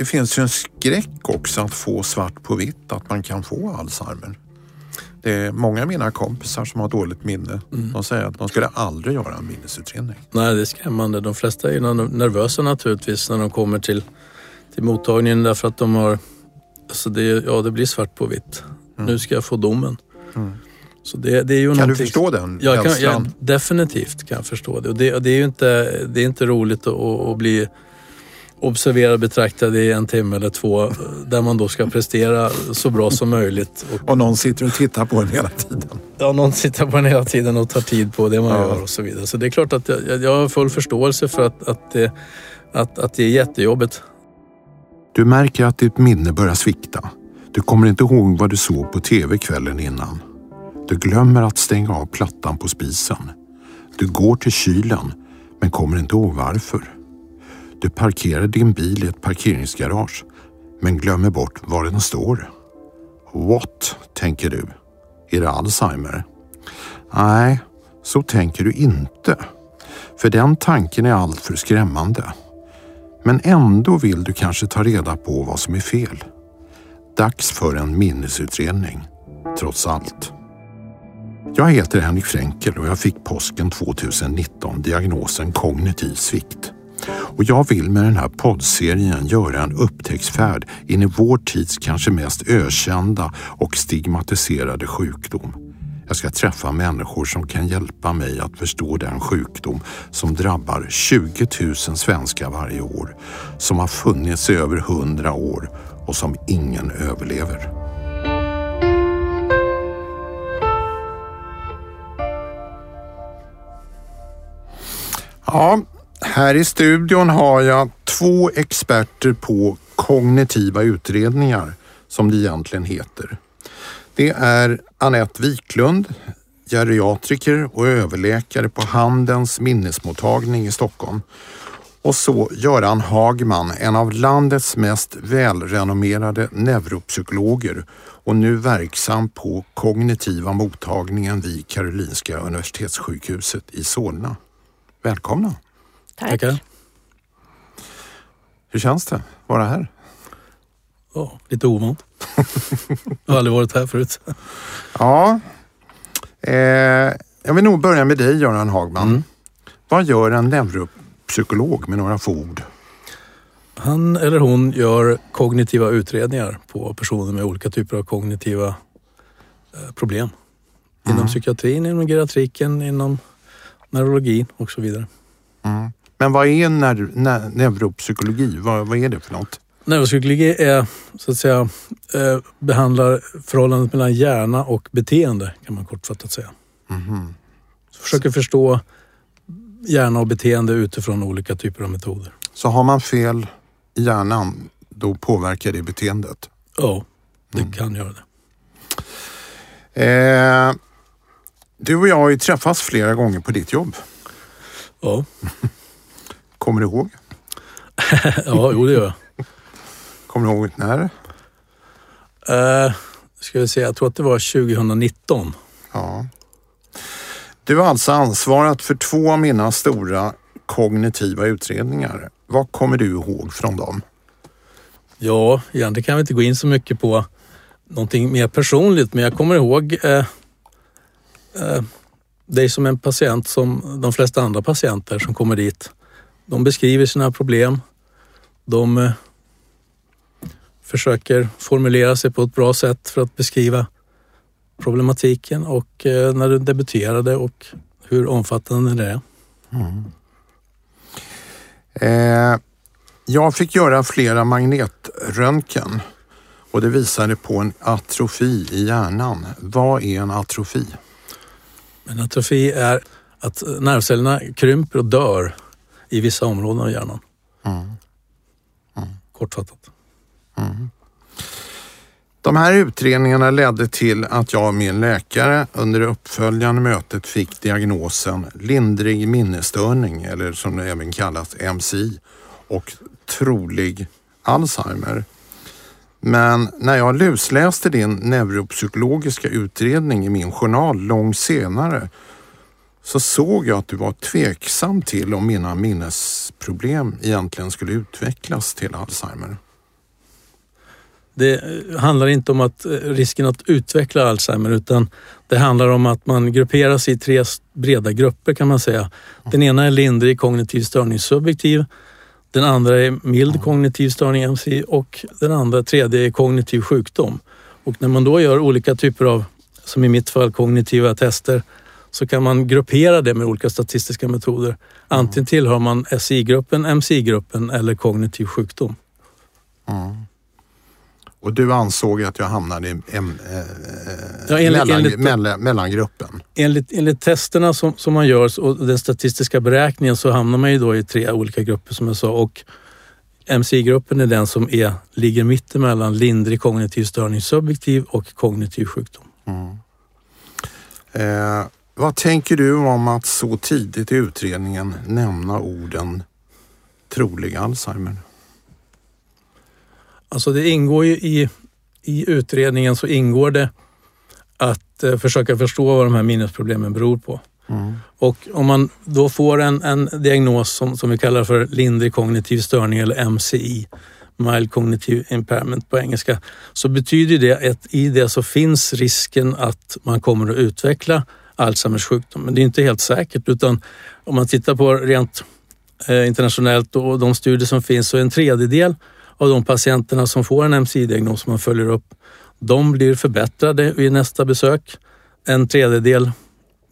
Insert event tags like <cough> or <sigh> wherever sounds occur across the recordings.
det finns ju en skräck också att få svart på vitt att man kan få Alzheimer. Det är många av mina kompisar som har dåligt minne. Mm. De säger att de skulle aldrig göra en minnesutredning. Nej, det är skrämmande. De flesta är nervösa naturligtvis när de kommer till, till mottagningen därför att de har... Alltså det, ja, det blir svart på vitt. Mm. Nu ska jag få domen. Mm. Så det, det är ju kan du förstå den jag kan, jag, Definitivt kan jag förstå det. Och det, det är ju inte, det är inte roligt att, att bli observerad betraktad i en timme eller två där man då ska prestera så bra som möjligt. Och, och någon sitter och tittar på en hela tiden. Ja, någon sitter på en hela tiden och tar tid på det man ja. gör och så vidare. Så det är klart att jag, jag har full förståelse för att, att, det, att, att det är jättejobbigt. Du märker att ditt minne börjar svikta. Du kommer inte ihåg vad du såg på tv kvällen innan. Du glömmer att stänga av plattan på spisen. Du går till kylen men kommer inte ihåg varför. Du parkerar din bil i ett parkeringsgarage men glömmer bort var den står. What, tänker du? Är det Alzheimer? Nej, så tänker du inte. För den tanken är alltför skrämmande. Men ändå vill du kanske ta reda på vad som är fel. Dags för en minnesutredning, trots allt. Jag heter Henrik Fränkel och jag fick påsken 2019 diagnosen kognitiv svikt. Och jag vill med den här poddserien göra en upptäcktsfärd in i vår tids kanske mest ökända och stigmatiserade sjukdom. Jag ska träffa människor som kan hjälpa mig att förstå den sjukdom som drabbar 20 000 svenskar varje år, som har funnits i över 100 år och som ingen överlever. Ja, här i studion har jag två experter på kognitiva utredningar som det egentligen heter. Det är Annette Wiklund, geriatriker och överläkare på Handens minnesmottagning i Stockholm. Och så Göran Hagman, en av landets mest välrenommerade neuropsykologer och nu verksam på kognitiva mottagningen vid Karolinska Universitetssjukhuset i Solna. Välkomna! Tack. Tackar. Hur känns det att vara här? Ja, lite ovant. <laughs> jag har aldrig varit här förut. ja. Eh, jag vill nog börja med dig Göran Hagman. Mm. Vad gör en neuropsykolog med några få ord? Han eller hon gör kognitiva utredningar på personer med olika typer av kognitiva eh, problem. Inom mm. psykiatrin, inom geriatriken, inom neurologin och så vidare. Mm. Men vad är ner neuropsykologi? Vad, vad är det för något? Neuropsykologi är så att säga eh, behandlar förhållandet mellan hjärna och beteende kan man kortfattat säga. Mm. Så försöker förstå hjärna och beteende utifrån olika typer av metoder. Så har man fel i hjärnan, då påverkar det beteendet? Ja, det mm. kan göra det. Eh, du och jag har ju träffats flera gånger på ditt jobb. Ja. <laughs> Kommer du ihåg? <laughs> ja, jo det gör jag. Kommer du ihåg när? Uh, ska vi se, jag tror att det var 2019. Ja. Du har alltså ansvarat för två av mina stora kognitiva utredningar. Vad kommer du ihåg från dem? Ja, egentligen kan vi inte gå in så mycket på någonting mer personligt, men jag kommer ihåg eh, eh, dig som en patient som de flesta andra patienter som kommer dit. De beskriver sina problem. De eh, försöker formulera sig på ett bra sätt för att beskriva problematiken och eh, när du debuterade och hur omfattande det är. Mm. Eh, jag fick göra flera magnetröntgen och det visade på en atrofi i hjärnan. Vad är en atrofi? En atrofi är att nervcellerna krymper och dör i vissa områden av hjärnan. Mm. Mm. Kortfattat. Mm. De här utredningarna ledde till att jag och min läkare under det uppföljande mötet fick diagnosen lindrig minnesstörning eller som det även kallas MCI och trolig Alzheimer. Men när jag lusläste din neuropsykologiska utredning i min journal långt senare så såg jag att du var tveksam till om mina minnesproblem egentligen skulle utvecklas till Alzheimer. det handlar inte om att risken att utveckla Alzheimer utan det handlar om att man grupperas i tre breda grupper kan man säga. Den ena är lindrig kognitiv störning subjektiv. Den andra är mild kognitiv störning MC och den andra, tredje är kognitiv sjukdom. Och när man då gör olika typer av, som i mitt fall, kognitiva tester så kan man gruppera det med olika statistiska metoder. Antingen tillhör man SI-gruppen, MC-gruppen eller kognitiv sjukdom. Mm. Och du ansåg att jag hamnade i em, eh, Ja, enligt- mellan, enligt- mellan, mellangruppen? Enligt, enligt testerna som, som man gör och den statistiska beräkningen så hamnar man ju då i tre olika grupper som jag sa och MC-gruppen är den som är, ligger mittemellan lindrig kognitiv störning subjektiv och kognitiv sjukdom. Eh, vad tänker du om att så tidigt i utredningen nämna orden trolig Alzheimer? Alltså det ingår ju i, i utredningen så ingår det att eh, försöka förstå vad de här minnesproblemen beror på. Och om man då får en, en diagnos som, som vi kallar för lindrig kognitiv störning eller MCI, mild cognitive impairment på engelska, så betyder det att i det så finns risken att man kommer att utveckla Alzheimers sjukdom. Men det är inte helt säkert utan om man tittar på rent eh, internationellt och de studier som finns så är en tredjedel av de patienterna som får en MCI-diagnos som man följer upp, de blir förbättrade vid nästa besök. En tredjedel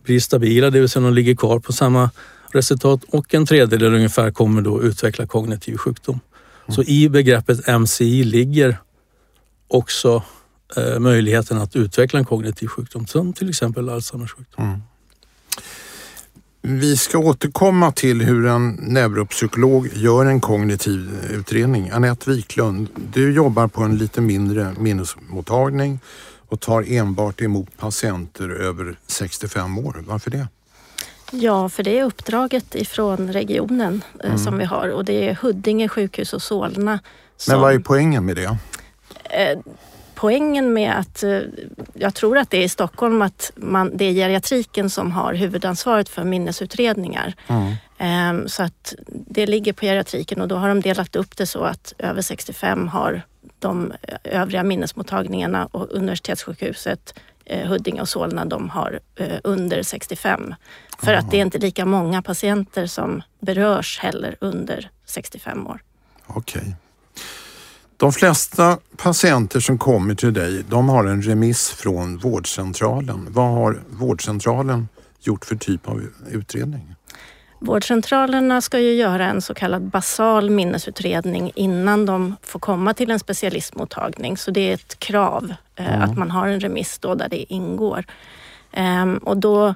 blir stabila, det vill säga de ligger kvar på samma resultat och en tredjedel ungefär kommer då utveckla kognitiv sjukdom. Så i begreppet MCI ligger också eh, möjligheten att utveckla en kognitiv sjukdom som till exempel Alzheimers sjukdom. Vi ska återkomma till hur en neuropsykolog gör en kognitiv utredning. Anette Wiklund, du jobbar på en lite mindre minnesmottagning och tar enbart emot patienter över 65 år. Varför det? Ja, för det är uppdraget ifrån regionen eh, som vi har och det är Huddinge sjukhus och Solna. Som, Men vad är poängen med det? Poängen med att, eh, jag tror att det är i Stockholm att man, det är geriatriken som har huvudansvaret för minnesutredningar. Eh, så att det ligger på geriatriken och då har de delat upp det så att över 65 har de övriga minnesmottagningarna och universitetssjukhuset eh, Huddinge och Solna de har eh, under 65. För att det är inte lika många patienter som berörs heller under 65 år. Okej. De flesta patienter som kommer till dig, de har en remiss från vårdcentralen. Vad har vårdcentralen gjort för typ av utredning? Vårdcentralerna ska ju göra en så kallad basal minnesutredning innan de får komma till en specialistmottagning. Så det är ett krav eh, att man har en remiss då där det ingår. Ehm, och då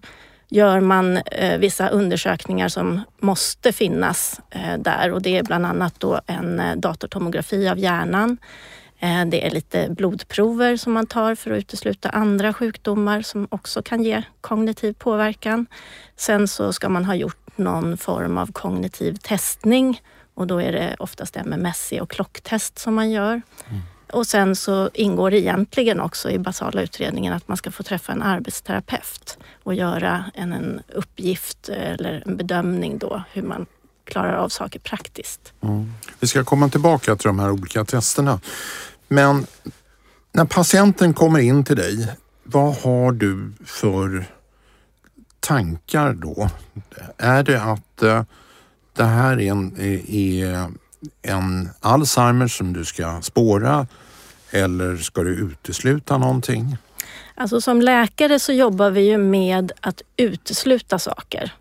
gör man eh, vissa undersökningar som måste finnas eh, där och det är bland annat då en eh, datortomografi av hjärnan. Eh, det är lite blodprover som man tar för att utesluta andra sjukdomar som också kan ge kognitiv påverkan. Sen så ska man ha gjort någon form av kognitiv testning och då är det oftast MMSI och klocktest som man gör. Mm. Och sen så ingår det egentligen också i basala utredningen att man ska få träffa en arbetsterapeut och göra en, en uppgift eh, eller en bedömning då hur man klarar av saker praktiskt. Mm. Vi ska komma tillbaka till de här olika testerna. Men när patienten kommer in till dig, vad har du för tankar då? Är det att eh, det här är en, eh, är en Alzheimer som du ska spåra eller ska du utesluta någonting? Alltså som läkare så jobbar vi ju med att utesluta saker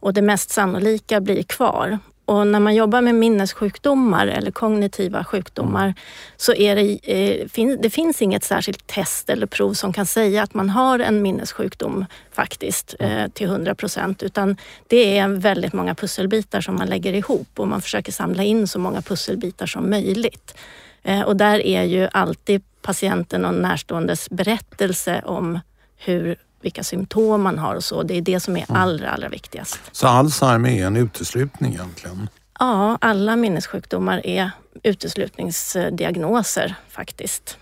och det mest sannolika blir kvar. Och när man jobbar med minnessjukdomar eller kognitiva sjukdomar så är det, eh, fin, det finns inget särskilt test eller prov som kan säga att man har en minnessjukdom faktiskt eh, till 100 procent utan det är väldigt många pusselbitar som man lägger ihop och man försöker samla in så många pusselbitar som möjligt. Eh, och där är ju alltid patienten och närståendes berättelse om hur, vilka symptom man har och så. Det är det som är allra, allra viktigast. Så Alzheimer är en uteslutning egentligen? Ja, alla minnessjukdomar är uteslutningsdiagnoser faktiskt.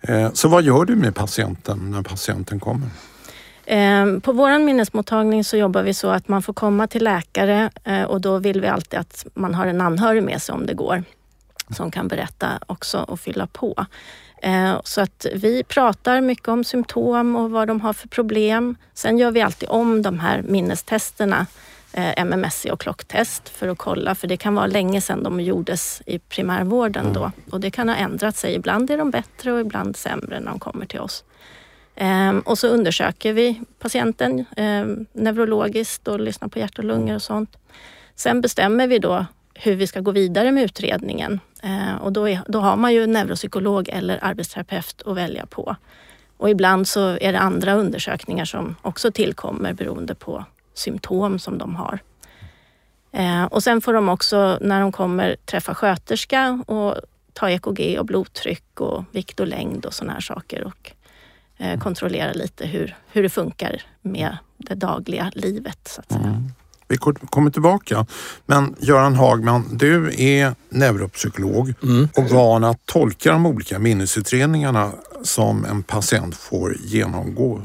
Eh, Så vad gör du med patienten när patienten kommer? Eh, På vår minnesmottagning så jobbar vi så att man får komma till läkare eh, och då vill vi alltid att man har en anhörig med sig om det går. som kan berätta också och fylla på. Eh, så att vi pratar mycket om symptom och vad de har för problem. Sen gör vi alltid om de här minnestesterna, eh, MMSC och klocktest för att kolla, för det kan vara länge sedan de gjordes i primärvården då mm. och det kan ha ändrat sig. Ibland är de bättre och ibland sämre när de kommer till oss. Ehm, och så undersöker vi patienten ehm, neurologiskt och lyssnar på hjärt och lungor och sånt. Sen bestämmer vi då hur vi ska gå vidare med utredningen. Eh, och då, är, då har man ju neuropsykolog eller arbetsterapeut att välja på. Och ibland så är det andra undersökningar som också tillkommer beroende på symptom som de har. Eh, och sen får de också, när de kommer, träffa sköterska och ta EKG och blodtryck och vikt och längd och sådana här saker. Och eh, kontrollera lite hur, hur det funkar med det dagliga livet. Så att säga. Mm. Vi kommer tillbaka. Men Göran Hagman, du är neuropsykolog mm. och van att tolka de olika minnesutredningarna som en patient får genomgå.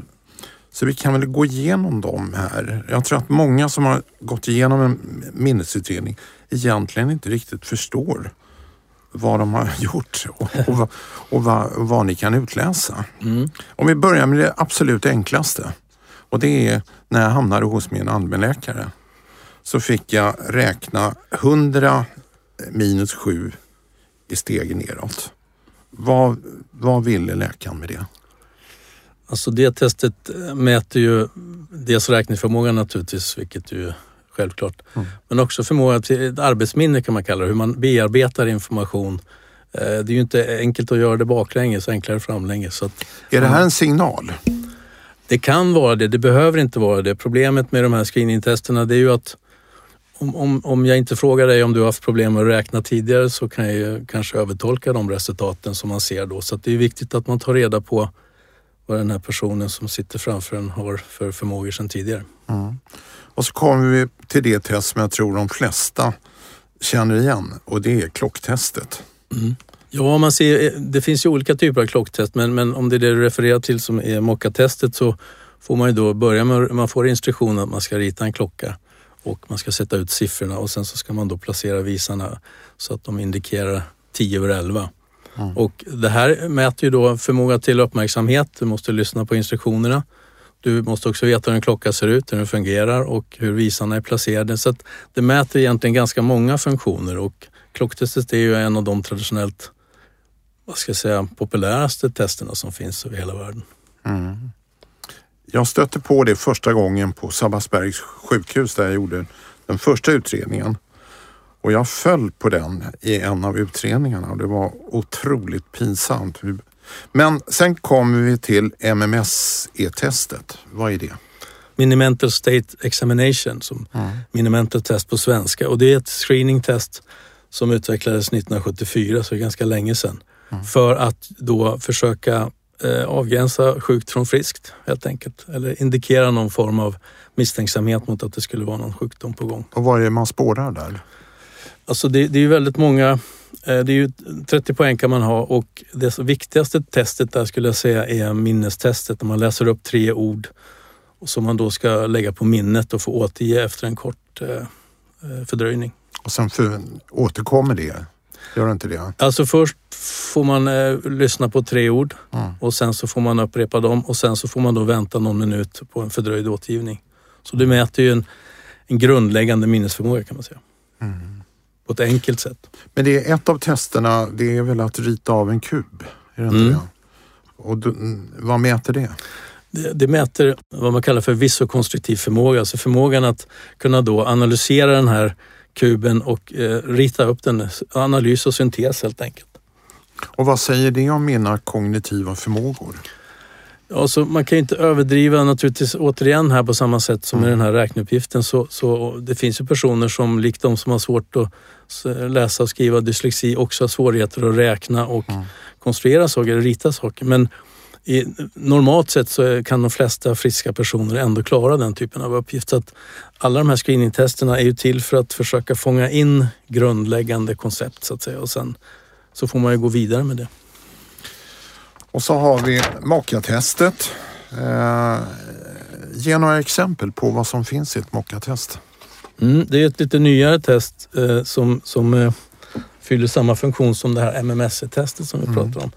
Så vi kan väl gå igenom dem här. Jag tror att många som har gått igenom en minnesutredning egentligen inte riktigt förstår vad de har <laughs> gjort och, och, och vad, vad, ni kan utläsa. Mm. Om vi börjar med det absolut enklaste och det är när jag hamnade hos min allmänläkare så fick jag räkna 100 minus 7 i steg neråt. Vad, vad ville läkaren med det? Alltså det testet mäter ju dels räkningsförmågan naturligtvis, vilket ju självklart. Mm. Men också förmåga till arbetsminne kan man kalla det, hur man bearbetar information. Eh, det är ju inte enkelt att göra det baklänges, enklare framlänges. Så att, är det här en signal? Det kan vara det, det behöver inte vara det. Problemet med de här screeningtesterna det är ju att om, om, om jag inte frågar dig om du har haft problem med att räkna tidigare så kan jag ju kanske övertolka de resultaten som man ser då. Så det är viktigt att man tar reda på vad den här personen som sitter framför en har för förmågor sedan tidigare. Mm. Och så kommer vi till det test som jag tror de flesta känner igen och det är klocktestet. Mm. Ja, man ser, det finns ju olika typer av klocktest men, men om det är det du refererar till som är mockatestet så får man ju då börja med, man får instruktion att man ska rita en klocka och man ska sätta ut siffrorna och sen så ska man då placera visarna så att de indikerar 10 över 11. Mm. Och det här mäter ju då förmåga till uppmärksamhet. Du måste lyssna på instruktionerna. Du måste också veta hur en klocka ser ut, hur den fungerar och hur visarna är placerade. Så att det mäter egentligen ganska många funktioner och klocktestet är ju en av de traditionellt vad ska jag säga, populäraste testerna som finns över hela världen. Mm. Jag stötte på det första gången på Sabbatsbergs sjukhus där jag gjorde den första utredningen. Och jag föll på den i en av utredningarna och det var otroligt pinsamt. Men sen kommer vi till MMSE-testet. Vad är det? Minimental State Examination, som mm. Minimental Test på svenska. Och det är ett screeningtest som utvecklades 1974, så ganska länge sedan. Mm. För att då försöka avgränsa sjukt från friskt helt enkelt. Eller indikera någon form av misstänksamhet mot att det skulle vara någon sjukdom på gång. Och vad är det man spårar där? Alltså det, det är ju väldigt många eh, det är ju 30 poäng kan man ha och det viktigaste testet där skulle jag säga är minnestestet. När man läser upp tre ord som man då ska lägga på minnet och få återge efter en kort eh, eh, fördröjning. Och sen för, återkommer det? Gör inte det? Alltså först får man eh, lyssna på tre ord mm. och sen så får man upprepa dem och sen så får man då vänta någon minut på en fördröjd återgivning. Så det mäter ju en, en grundläggande minnesförmåga kan man säga. Mm på ett enkelt sätt. Men det är ett av testerna, det är väl att rita av en kub? Är det inte mm. det? Och du, vad mäter det? det? det? mäter vad man kallar för visokonstruktiv förmåga, alltså förmågan att kunna då analysera den här kuben och eh, rita upp den, analys och syntes helt enkelt. Och vad säger det om mina kognitiva förmågor? Alltså, man kan inte överdriva naturligtvis återigen här på samma sätt som med mm. den här räkneuppgiften. Så, så det finns ju personer som likt de som har svårt att läsa och skriva dyslexi också har svårigheter att räkna och mm. konstruera saker, eller rita saker. Men i, normalt sett så kan de flesta friska personer ändå klara den typen av uppgift. Så att alla de här screeningtesterna är ju till för att försöka fånga in grundläggande koncept så att säga och sen så får man ju gå vidare med det. Och så har vi mockatestet. Eh, ge några exempel på vad som finns i ett mockatest. Mm, det är ett lite nyare test eh, som, som eh, fyller samma funktion som det här MMSE-testet som vi Mm. pratar om.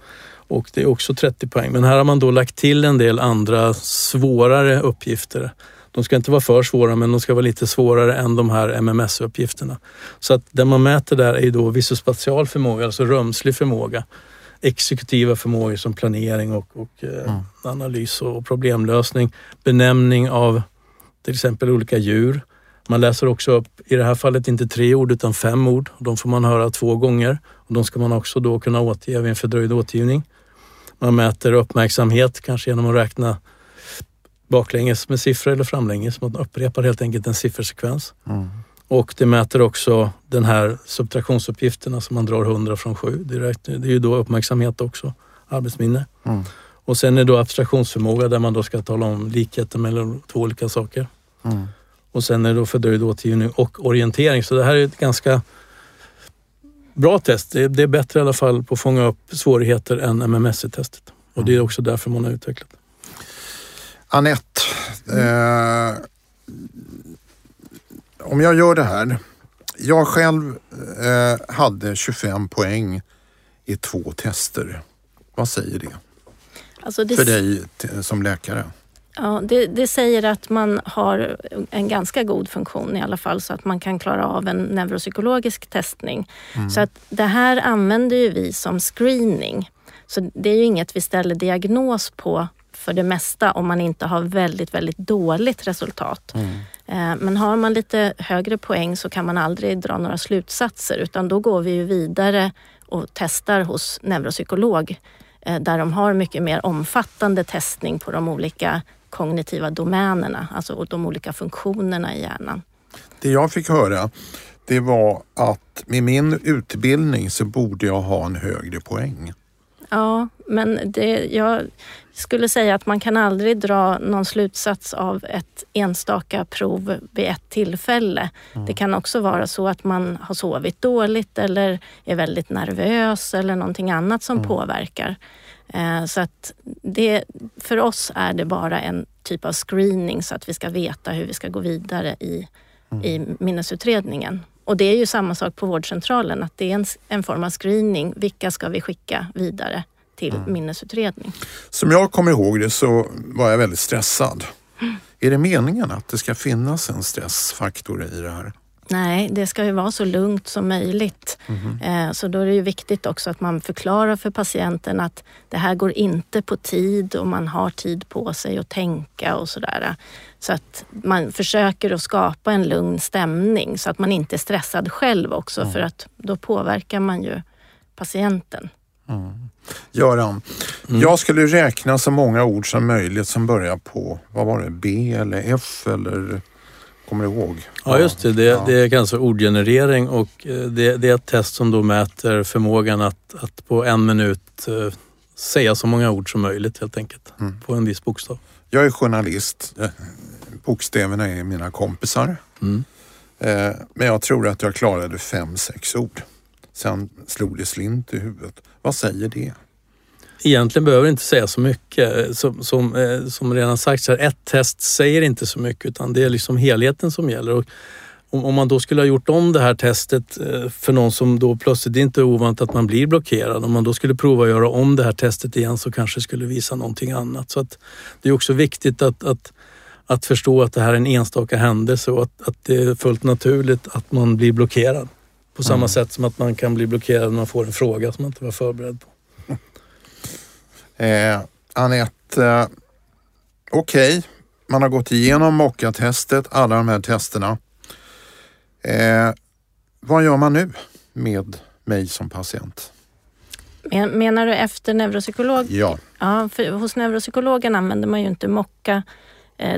Och det är också 30 poäng. Men här har man då lagt till en del andra svårare uppgifter. De ska inte vara för svåra men de ska vara lite svårare än de här MMS-uppgifterna. Så att det man mäter där är ju då visuospatial förmåga, alltså rumslig förmåga. Exekutiva förmågor som planering och, och eh, analys och problemlösning. Benämning av till exempel olika djur. Man läser också upp, i det här fallet inte tre ord utan fem ord. De får man höra två gånger. Och de ska man också då kunna återge vid en fördröjd återgivning. Man mäter uppmärksamhet, kanske genom att räkna baklänges med siffror eller framlänges. Man upprepar helt enkelt en siffersekvens. Och det mäter också den här subtraktionsuppgifterna som man drar 100 från 7. Det är, räkn- det är ju då uppmärksamhet också, arbetsminne. Mm. Och sen är då abstraktionsförmåga där man då ska tala om likheten mellan två olika saker. Mm. Och sen är det då fördröjd återgivning och orientering. Så det här är ett ganska bra test. Det är, det är bättre i alla fall på att fånga upp svårigheter än MMSI-testet. Och det är också därför man har utvecklat det. Anette, eh, om jag gör det här. Jag själv eh, hade 25 poäng i två tester. Vad säger det Alltså det, för dig som läkare? Ja, det, det säger att man har en ganska god funktion i alla fall så att man kan klara av en neuropsykologisk testning. Så att det här använder ju vi som screening. Så det är ju inget vi ställer diagnos på för det mesta om man inte har väldigt, väldigt dåligt resultat. Eh, Men har man lite högre poäng så kan man aldrig dra några slutsatser utan då går vi ju vidare och testar hos neuropsykolog eh, där de har mycket mer omfattande testning på de olika kognitiva domänerna, alltså de olika funktionerna i hjärnan. Det jag fick höra det var att med min utbildning så borde jag ha en högre poäng. Ja, men det, jag skulle säga att man kan aldrig dra någon slutsats av ett enstaka prov vid ett tillfälle. Det kan också vara så att man har sovit dåligt eller är väldigt nervös eller någonting annat som påverkar. Eh, Så att det, för oss är det bara en typ av screening så att vi ska veta hur vi ska gå vidare i, i minnesutredningen. Och det är ju samma sak på vårdcentralen, att det är en, en form av screening. Vilka ska vi skicka vidare till minnesutredning? Som jag kommer ihåg det så var jag väldigt stressad. Är det meningen att det ska finnas en stressfaktor i det här? Nej, det ska ju vara så lugnt som möjligt. Eh, Så då är det ju viktigt också att man förklarar för patienten att det här går inte på tid och man har tid på sig att tänka och sådär. Så att man försöker att skapa en lugn stämning så att man inte är stressad själv också för att då påverkar man ju patienten. Göran, jag skulle räkna så många ord som möjligt som börjar på, vad var det, B eller F eller, kommer du ihåg? Ja just det, det, Ja. det kallas för ordgenerering och eh, det, det är ett test som då mäter förmågan att, att på en minut eh, säga så många ord som möjligt helt enkelt på en viss bokstav. Jag är journalist. Eh, Bokstäverna är mina kompisar. Mm. Men jag tror att jag klarade fem, sex ord. Sen slog det slint i huvudet. Vad säger det? Egentligen behöver det inte säga så mycket. Som, som, eh, som redan sagt, här, ett test säger inte så mycket utan det är liksom helheten som gäller. Och om, man då skulle ha gjort om det här testet eh, för någon som då plötsligt, det är inte ovanligt att man blir blockerad. Om man då skulle prova att göra om det här testet igen så kanske det skulle visa någonting annat. Så att det är också viktigt att, att, att förstå att det här är en enstaka händelse och att, att det är fullt naturligt att man blir blockerad. På samma sätt som att man kan bli blockerad när man får en fråga som man inte var förberedd på. <laughs> Eh, Anette, eh, okej, man har gått igenom mocka-testet, alla de här testerna. Eh, vad gör man nu med mig som patient? Men, menar du efter neuropsykolog? Ja, Ja, för hos neuropsykologen använder man ju inte mocka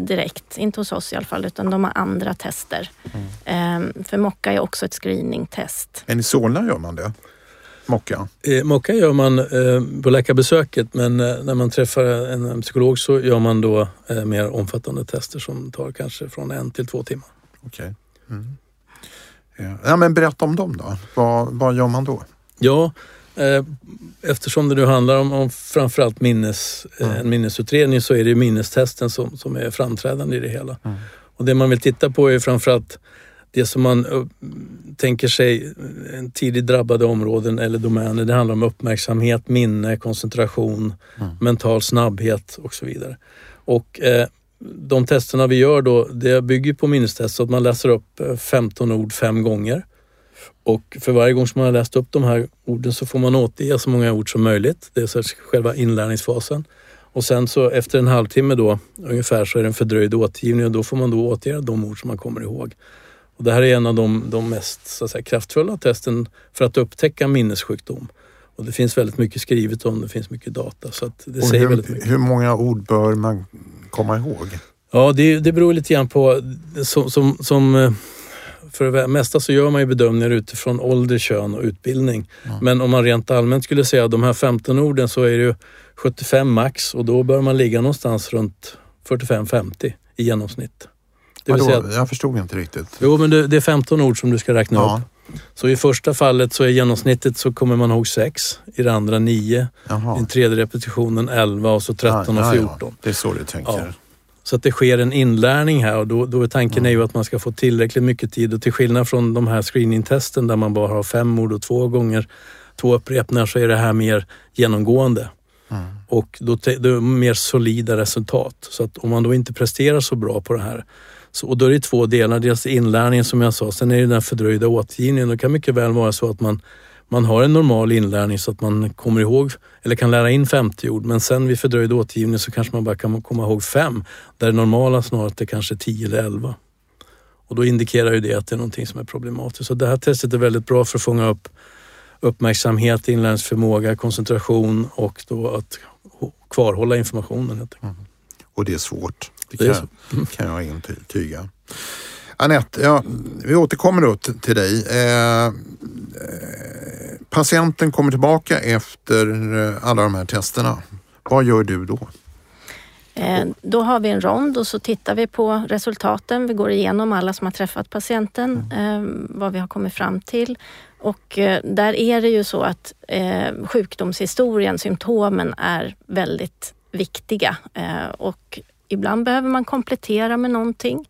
direkt, inte hos oss i alla fall, utan de har andra tester. Eh, för mocka är också ett screeningtest. men i Solna gör man det. Mocka. Eh, Mocka gör man eh, på läkarbesöket men eh, när man träffar en, en psykolog så gör man då eh, mer omfattande tester som tar kanske från en till två timmar. Okej. Mm. Ja. men berätta om dem då. Vad, vad gör man då? Ja, eh, eftersom det nu handlar om, om framförallt minnes, eh, en minnesutredning så är det minnestesten som, som är framträdande i det hela. Och det man vill titta på är framförallt det som man uh, tänker sig en tidigt drabbade områden eller domäner, det handlar om uppmärksamhet, minne, koncentration, mm. mental snabbhet och så vidare. Och eh, de testerna vi gör då, det bygger på minnestest så att man läser upp 15 ord fem gånger. Och för varje gång som man har läst upp de här orden så får man återge så många ord som möjligt. Det är så själva inlärningsfasen. Och sen så efter en halvtimme då ungefär så är det en fördröjd återgivning och då får man då återge de ord som man kommer ihåg. Och det här är en av de, de mest så säga, kraftfulla testen för att upptäcka minnessjukdom. Och det finns väldigt mycket skrivet om det, finns mycket data. Så det och säger hur, väldigt mycket. hur många ord bör man komma ihåg? Ja, det, det beror lite grann på. Som, som, som eh, för det mesta så gör man ju bedömningar utifrån ålder, kön och utbildning. Mm. Men om man rent allmänt skulle säga de här 15 orden så är det ju 75 max och då bör man ligga någonstans runt 45-50 i genomsnitt. Det säga att, jag förstod inte riktigt. Jo, men det, det, är 15 ord som du ska räkna ja. upp. Så i första fallet så är genomsnittet så kommer man ihåg 6, i det andra 9, i den tredje repetitionen 11 och så 13 ja, och 14. Ja, det är så du tänker. Så att det sker en inlärning här och då, då är tanken mm. är ju att man ska få tillräckligt mycket tid och till skillnad från de här screeningtesten där man bara har fem ord och två gånger två upprepningar så är det här mer genomgående. Mm. Och då, då mer solida resultat. Så att om man då inte presterar så bra på det här så, och då är det två delar. Dels inlärningen som jag sa, sen är det den fördröjda återgivningen. Det kan mycket väl vara så att man man har en normal inlärning så att man kommer ihåg eller kan lära in 50 ord men sen vid fördröjd återgivning så kanske man bara kan komma ihåg fem där det normala snarare är kanske 10 eller 11. Och då indikerar ju det att det är någonting som är problematiskt. Så det här testet är väldigt bra för att fånga upp uppmärksamhet, inlärningsförmåga, koncentration och då att kvarhålla informationen. Helt mm. Och det är svårt, det, det kan, mm. kan jag intyga. Anette, ja, vi återkommer då till dig. Eh, patienten kommer tillbaka efter eh, alla de här testerna. Vad gör du då? Eh, då har vi en rond och så tittar vi på resultaten. Vi går igenom alla som har träffat patienten, mm. eh, vad vi har kommit fram till. Och eh, där är det ju så att eh, sjukdomshistorien, symptomen är väldigt viktiga eh, och ibland behöver man komplettera med någonting.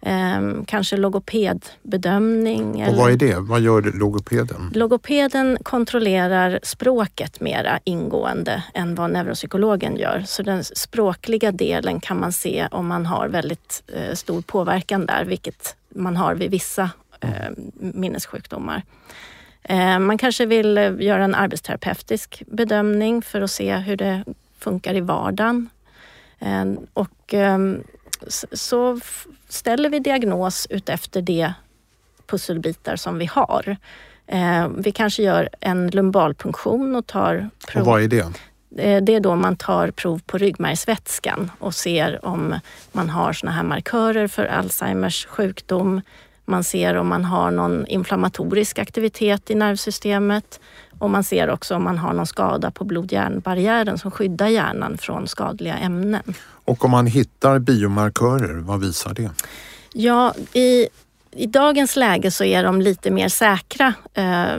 Eh, kanske logopedbedömning. Och vad är det? Vad gör logopeden? Logopeden kontrollerar språket mera ingående än vad neuropsykologen gör. Så den språkliga delen kan man se om man har väldigt eh, stor påverkan där, vilket man har vid vissa eh, minnessjukdomar. Eh, man kanske vill göra en arbetsterapeutisk bedömning för att se hur det funkar i vardagen. Ehm, och ehm, så ställer vi diagnos utefter de pusselbitar som vi har. Eh, vi kanske gör en lumbalpunktion och tar prov. Och vad är det? Eh, det är då man tar prov på ryggmärgsvätskan och ser om man har såna här markörer för Alzheimers sjukdom. Man ser om man har någon inflammatorisk aktivitet i nervsystemet och man ser också om man har någon skada på blod-hjärnbarriären som skyddar hjärnan från skadliga ämnen. Och om man hittar biomarkörer, vad visar det? Ja, i, i dagens läge så är de lite mer säkra eh,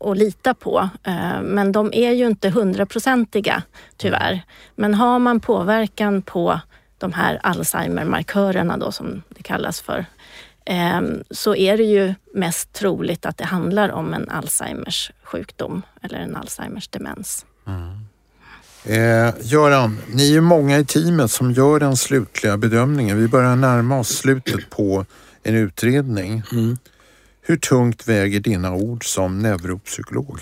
att lita på. Eh, men de är ju inte hundraprocentiga tyvärr. Men har man påverkan på de här Alzheimer-markörerna då som det kallas för så är det ju mest troligt att det handlar om en Alzheimers sjukdom eller en Alzheimers demens. Mm. Eh, Göran, ni är många i teamet som gör den slutliga bedömningen. Vi börjar närma oss slutet på en utredning. Mm. Hur tungt väger dina ord som neuropsykolog?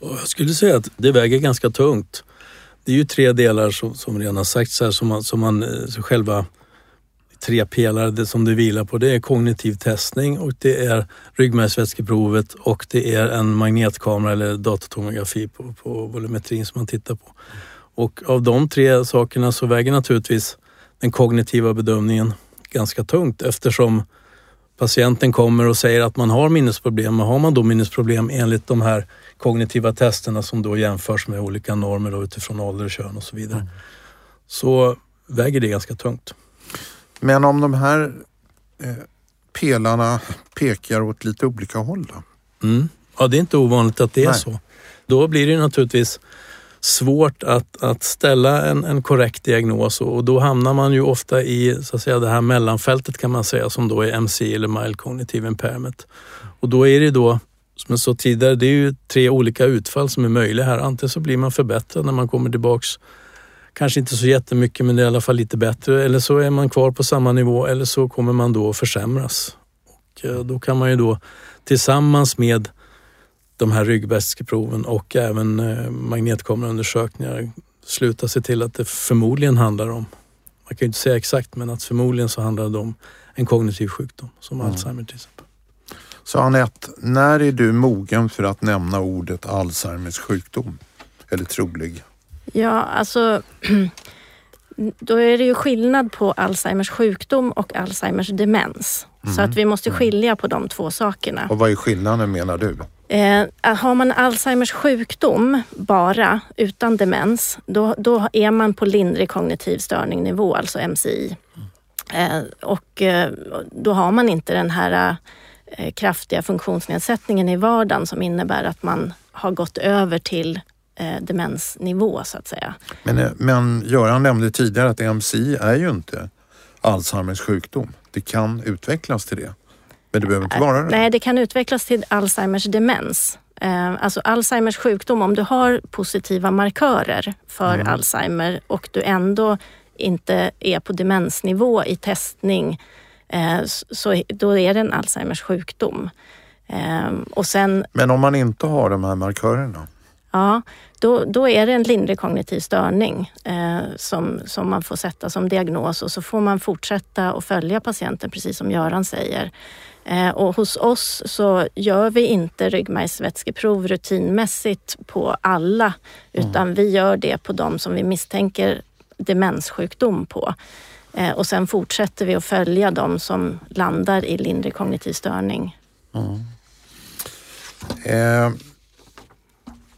Jag skulle säga att det väger ganska tungt. Det är ju tre delar som, som redan har sagts här som man, som man eh, själva tre pelare det som det vilar på. Det är kognitiv testning och det är ryggmärgsvätskeprovet och det är en magnetkamera eller datatomografi på, på volumetrin som man tittar på. Och av de tre sakerna så väger naturligtvis den kognitiva bedömningen ganska tungt eftersom patienten kommer och säger att man har minnesproblem. Men har man då minnesproblem enligt de här kognitiva testerna som då jämförs med olika normer utifrån ålder och kön och så vidare. Mm. Så väger det ganska tungt. Men om de här eh, pelarna pekar åt lite olika håll då? Mm. Ja, det är inte ovanligt att det är Nej. så. Då blir det naturligtvis svårt att, att ställa en, en korrekt diagnos och då hamnar man ju ofta i så att säga, det här mellanfältet kan man säga som då är MC eller mild cognitive impairment. Och då är det då, som jag sa tidigare, det är ju tre olika utfall som är möjliga här. Antingen så blir man förbättrad när man kommer tillbaks kanske inte så jättemycket men det är i alla fall lite bättre eller så är man kvar på samma nivå eller så kommer man då försämras. Och eh, då kan man ju då tillsammans med de här ryggvätskeproven och även eh, magnetkameraundersökningar sluta sig till att det förmodligen handlar om, man kan ju inte säga exakt, men att förmodligen så handlar det om en kognitiv sjukdom som mm. Alzheimer till exempel. Så Anette, när är du mogen för att nämna ordet Alzheimers sjukdom? Eller trolig? Ja, alltså <clears throat> då är det ju skillnad på Alzheimers sjukdom och Alzheimers demens. Mm. Så att vi måste mm. skilja på de två sakerna. Och vad är skillnaden menar du? Eh, har man Alzheimers sjukdom bara, utan demens, då, då är man på lindrig kognitiv störningnivå, alltså MCI. Eh, och eh, då har man inte den här eh, kraftiga funktionsnedsättningen i vardagen som innebär att man har gått över till eh, demensnivå så att säga. Men, eh, men Göran nämnde tidigare att MCI är ju inte Alzheimers sjukdom. Det kan utvecklas till det. Men det behöver inte vara det? Nej, det kan utvecklas till Alzheimers demens. Eh, alltså Alzheimers sjukdom, om du har positiva markörer för mm. Alzheimer och du ändå inte är på demensnivå i testning, eh, så då är det en Alzheimers sjukdom. Och sen, Men om man inte har de här markörerna? Ja, då, då är det en lindrig kognitiv störning eh, som, som man får sätta som diagnos och så får man fortsätta att följa patienten precis som Göran säger. Eh, och hos oss så gör vi inte ryggmärgsvätskeprov rutinmässigt på alla utan mm. vi gör det på de som vi misstänker demenssjukdom på. Eh, och sen fortsätter vi att följa de som landar i lindrig kognitiv störning. Mm.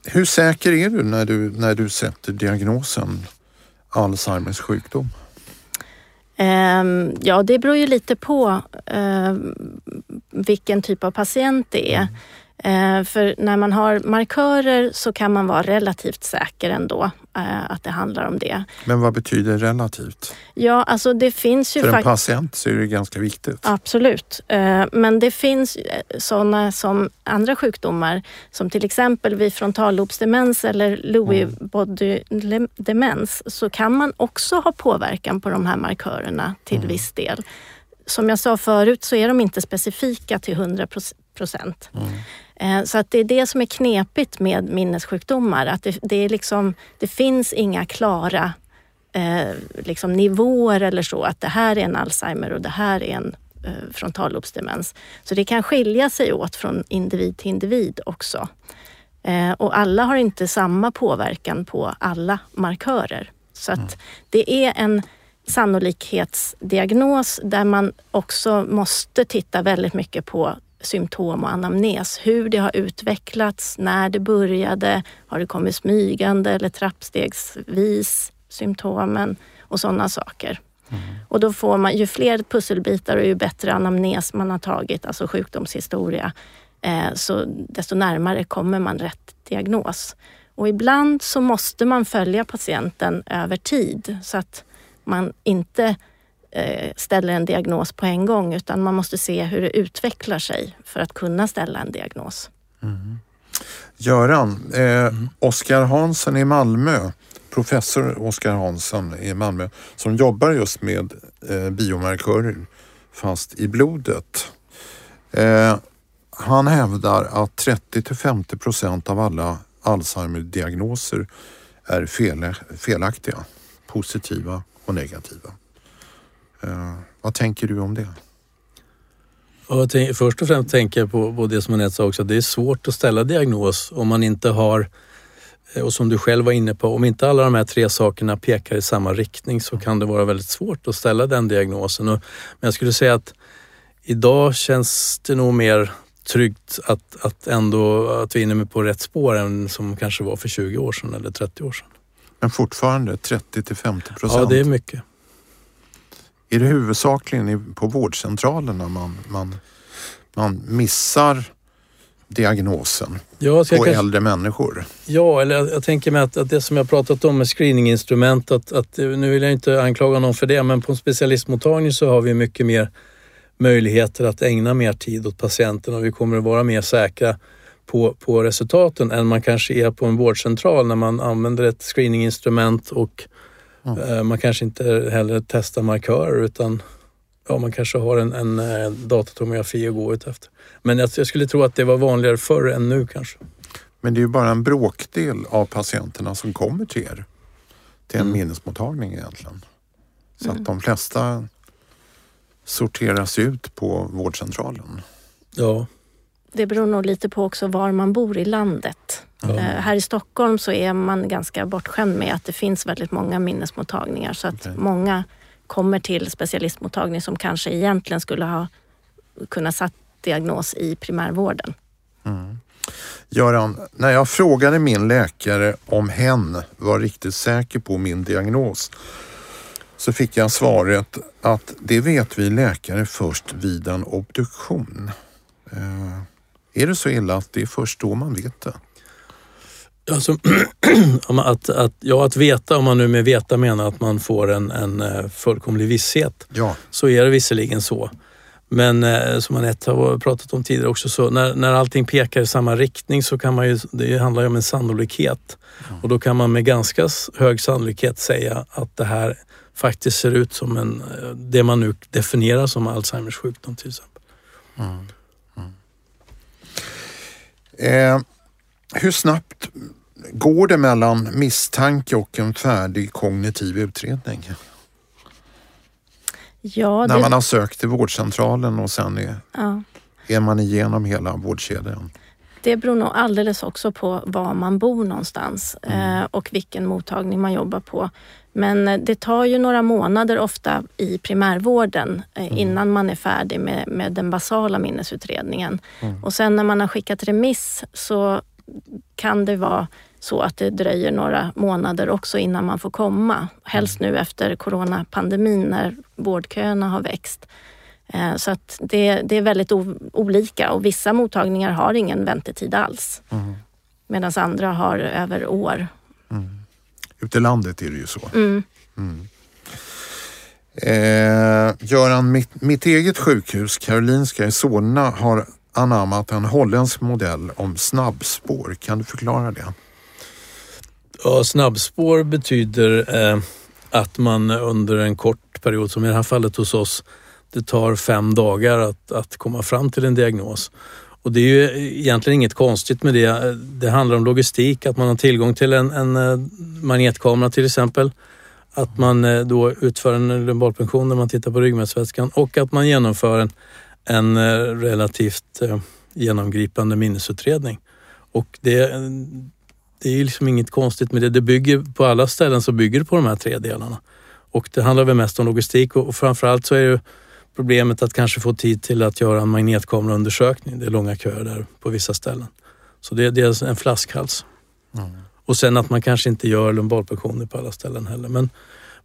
Hur säker är du när du, när du sätter diagnosen Alzheimers sjukdom? Um, ja, det beror ju lite på uh, vilken typ av patient det är. Mm. Uh, för när man har markörer så kan man vara relativt säker ändå uh, att det handlar om det. Men vad betyder relativt? Ja, alltså det finns ju... För en patient så är det ganska viktigt. Absolut. Uh, men det finns sådana som andra sjukdomar som till exempel vid frontallobsdemens eller Lewy body demens så kan man också ha påverkan på de här markörerna till mm. viss del. Som jag sa förut så är de inte specifika till 100 procent. Mm. Eh, så att det är det som är knepigt med minnessjukdomar. Att det, det, är liksom, det finns inga klara eh, liksom nivåer eller så. Att det här är en Alzheimer och det här är en eh, frontallobsdemens. Så det kan skilja sig åt från individ till individ också. Eh, och alla har inte samma påverkan på alla markörer. Så att mm. det är en sannolikhetsdiagnos där man också måste titta väldigt mycket på symptom och anamnes. Hur det har utvecklats, när det började, har det kommit smygande eller trappstegsvis symptomen och sådana saker. Mm. Och då får man, ju fler pusselbitar och ju bättre anamnes man har tagit, alltså sjukdomshistoria, eh, så desto närmare kommer man rätt diagnos. Och ibland så måste man följa patienten över tid så att man inte Eh, ställer en diagnos på en gång utan man måste se hur det utvecklar sig för att kunna ställa en diagnos. Mm. Göran, eh. Oskar Hansen i Malmö, professor Oskar Hansen i Malmö som jobbar just med eh, biomarkörer fast i blodet. Eh, han hävdar att 30 till 50 procent av alla Alzheimer-diagnoser är fel, felaktiga, positiva och negativa. Uh, vad tänker du om det? Och tänk, först och främst tänker jag på, på det som Anette sa också, att det är svårt att ställa diagnos om man inte har, eh, och som du själv var inne på, om inte alla de här tre sakerna pekar i samma riktning så kan det vara väldigt svårt att ställa den diagnosen. Och, men jag skulle säga att idag känns det nog mer tryggt att, att ändå att vi är inne på rätt spår än som kanske var för 20 år sedan eller 30 år sedan. Men fortfarande 30 till 50 procent? Ja, det är mycket. Är det huvudsakligen på vårdcentralerna man, man, man missar diagnosen Ja, på kanske- äldre människor? Ja, eller jag, jag tänker mig att, att det som jag pratat om med screeninginstrument, att, att, nu vill jag inte anklaga någon för det, men på en specialistmottagning så har vi mycket mer möjligheter att ägna mer tid åt patienten och vi kommer att vara mer säkra på, på resultaten än man kanske är på en vårdcentral när man använder ett screeninginstrument och eh, man kanske inte heller testar markörer utan ja, man kanske har en, en eh, datatomografi att gå ut efter. Men jag, jag skulle tro att det var vanligare förr än nu kanske. Men det är ju bara en bråkdel av patienterna som kommer till er. Till en Mm. minnesmottagning egentligen. Så att de flesta sorteras ut på vårdcentralen. Ja, Det beror nog lite på också var man bor i landet. Eh, här i Stockholm så är man ganska bortskämd med att det finns väldigt många minnesmottagningar så att Okej. många kommer till specialistmottagning som kanske egentligen skulle ha kunnat satt diagnos i primärvården. Göran, när jag frågade min läkare om hen var riktigt säker på min diagnos så fick jag svaret att det vet vi läkare först vid en obduktion. Är det så illa att det är först då man vet det? Alltså, <clears throat> att, att, ja, att veta, om man nu med veta menar att man får en, en eh, fullkomlig visshet, Ja, så är det visserligen så. Men eh, som Anette har pratat om tidigare också, så när, när allting pekar i samma riktning så kan man ju, det handlar ju om en sannolikhet. Och då kan man med ganska hög sannolikhet säga att det här faktiskt ser ut som en, eh, det man nu definierar som Alzheimers sjukdom till exempel. Eh, hur snabbt går det mellan misstanke och en färdig kognitiv utredning? Ja, När det, man har sökt till vårdcentralen och sen är, ja, är man igenom hela vårdkedjan. det beror nog alldeles också på var man bor någonstans eh, och vilken mottagning man jobbar på. Men eh, det tar ju några månader ofta i primärvården eh, innan man är färdig med, med den basala minnesutredningen. Och sen när man har skickat remiss så kan det vara så att det dröjer några månader också innan man får komma. Helst nu efter coronapandemin när vårdköerna har växt. Eh, Så att det, det är väldigt olika och vissa mottagningar har ingen väntetid alls. Medan andra har över år. Ute i landet är det ju så. Mm. Eh, Göran, mitt, mitt eget sjukhus, Karolinska i Solna, har anammat en holländsk modell om snabbspår. Kan du förklara det? Ja, snabbspår betyder eh, att man under en kort period, som i det här fallet hos oss, det tar fem dagar att, att komma fram till en diagnos. Och det är ju egentligen inget konstigt med det. Det handlar om logistik, att man har tillgång till en, en eh, magnetkamera till exempel. Att man eh, då utför en lumbalpunktion när man tittar på ryggmärgsvätskan och att man genomför en, en eh, relativt genomgripande minnesutredning. Och det, det är ju liksom inget konstigt med det. Det bygger på alla ställen så bygger det på de här tre delarna. Och det handlar väl mest om logistik och och framförallt så är ju problemet att kanske få tid till att göra en magnetkameraundersökning. Det är långa köer där på vissa ställen. Så det, det är en flaskhals. Och sen att man kanske inte gör lumbalpunktioner på alla ställen heller. Men,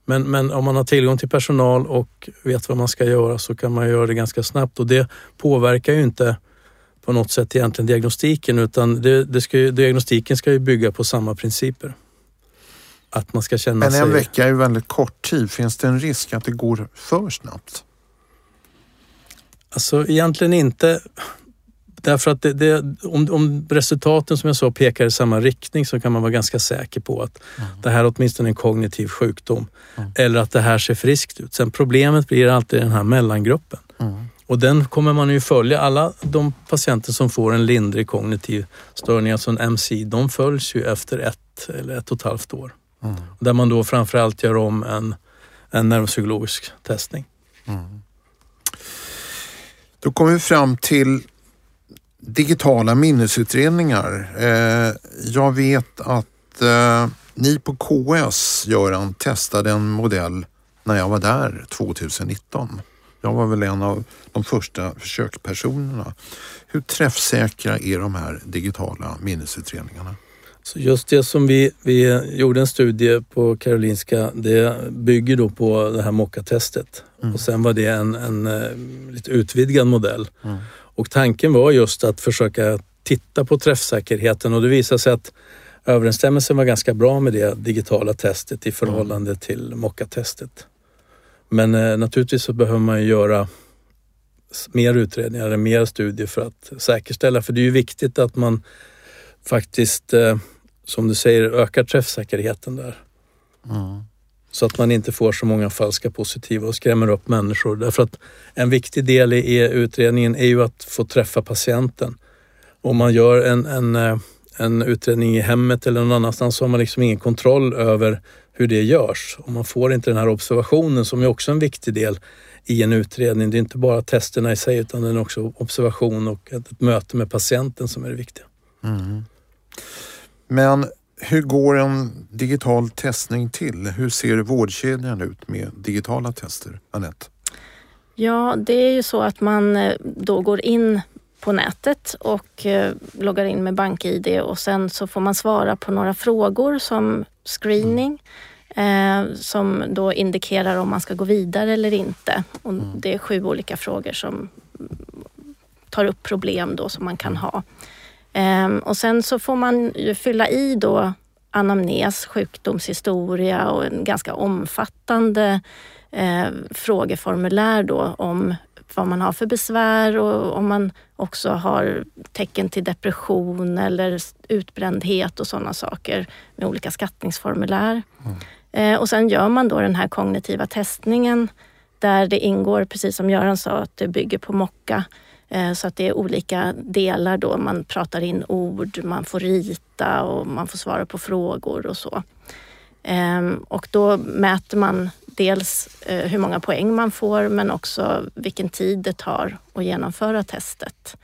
men, men om man har tillgång till personal och vet vad man ska göra så kan man göra det ganska snabbt och det påverkar ju inte på något sätt egentligen diagnostiken utan det, det ska ju, diagnostiken ska ju bygga på samma principer. Att man ska känna Men sig... en vecka är ju väldigt kort tid. Finns det en risk att det går för snabbt? Alltså egentligen inte. Därför att det, det, om, om resultaten som jag sa pekar i samma riktning så kan man vara ganska säker på att det här är åtminstone en kognitiv sjukdom. Eller att det här ser friskt ut. Sen problemet blir alltid den här mellangruppen. Och den kommer man ju följa. Alla de patienter som får en lindrig kognitiv störning, alltså en MC, de följs ju efter ett eller ett och ett halvt år. Där man då framförallt gör om en, en neuropsykologisk testning. Då kommer vi fram till digitala minnesutredningar. Eh, jag vet att eh, ni på KS, Göran, testade en modell när jag var där 2019. Jag var väl en av de första försökspersonerna. Hur träffsäkra är de här digitala minnesutredningarna? Så just det som vi, vi gjorde en studie på Karolinska, det bygger då på det här mockatestet. Och sen var det en, en eh, lite utvidgad modell. Och tanken var just att försöka titta på träffsäkerheten och det visade sig att överensstämmelsen var ganska bra med det digitala testet i förhållande till mockatestet. Men eh, naturligtvis så behöver man göra mer utredningar, mer studier för att säkerställa. För det är ju viktigt att man faktiskt, eh, som du säger, ökar träffsäkerheten där. Mm. Så att man inte får så många falska positiva och skrämmer upp människor. Därför att en viktig del i utredningen är ju att få träffa patienten. Om man gör en, en, eh, en utredning i hemmet eller någon annanstans så har man liksom ingen kontroll över hur det görs. Och man får inte den här observationen som är också en viktig del i en utredning. Det är inte bara testerna i sig utan det är också observation och ett, ett möte med patienten som är det viktiga. Mm. Men hur går en digital testning till? Hur ser vårdkedjan ut med digitala tester? Anette? Ja, det är ju så att man eh, då går in på nätet och eh, loggar in med BankID och sen så får man svara på några frågor som screening eh, som då indikerar om man ska gå vidare eller inte. Och mm. Det är sju olika frågor som tar upp problem då som man kan ha. Eh, och sen så får man ju fylla i då anamnes, sjukdomshistoria och en ganska omfattande eh, frågeformulär då om vad man har för besvär och om man också har tecken till depression eller utbrändhet och sådana saker med olika skattningsformulär. Mm. Eh, och sen gör man då den här kognitiva testningen där det ingår, precis som Göran sa, att det bygger på mocka. Eh, så att det är olika delar då. Man pratar in ord, man får rita och man får svara på frågor och så. Ehm, och då mäter man dels eh, hur många poäng man får men också vilken tid det tar att genomföra testet.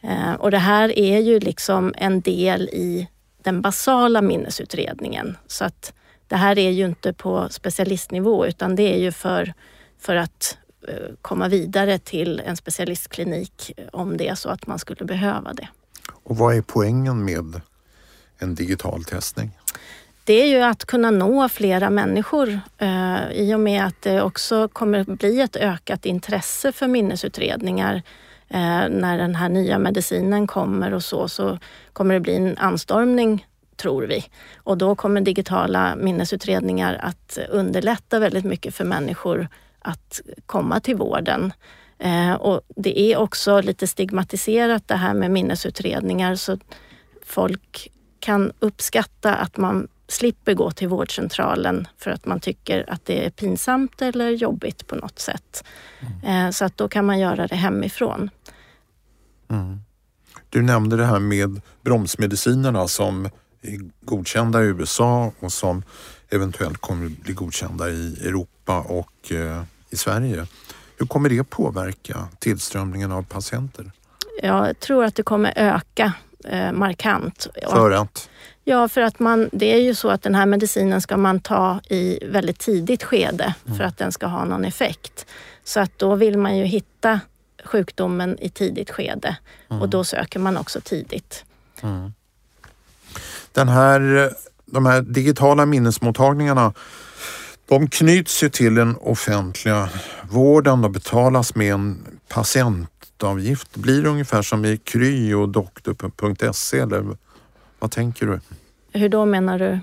Ehm, och det här är ju liksom en del i den basala minnesutredningen. Så att det här är ju inte på specialistnivå utan det är ju för, för att komma vidare till en specialistklinik om det är så att man skulle behöva det. Och vad är poängen med en digital testning? det är ju att kunna nå flera människor eh, i och med att det också kommer bli ett ökat intresse för minnesutredningar eh, när den här nya medicinen kommer och så, så kommer det bli en anstormning tror vi. Och då kommer digitala minnesutredningar att underlätta väldigt mycket för människor att komma till vården. Eh, och det är också lite stigmatiserat det här med minnesutredningar så folk kan uppskatta att man slipper gå till vårdcentralen för att man tycker att det är pinsamt eller jobbigt på något sätt. Mm. Eh, så att då kan man göra det hemifrån. Mm. Du nämnde det här med bromsmedicinerna som är godkända i USA och som eventuellt kommer bli godkända i Europa och eh, i Sverige. Hur kommer det påverka tillströmningen av patienter? Jag tror att det kommer öka eh, markant. För att? Ja, för att man, det är ju så att den här medicinen ska man ta i väldigt tidigt skede mm. för att den ska ha någon effekt. Så att då vill man ju hitta sjukdomen i tidigt skede mm. och då söker man också tidigt. Mm. Den här, de här digitala minnesmottagningarna de knyts ju till den offentliga vården och betalas med en patientavgift. Blir det ungefär som i Kry och doktor.se eller vad tänker du? Hur då menar du?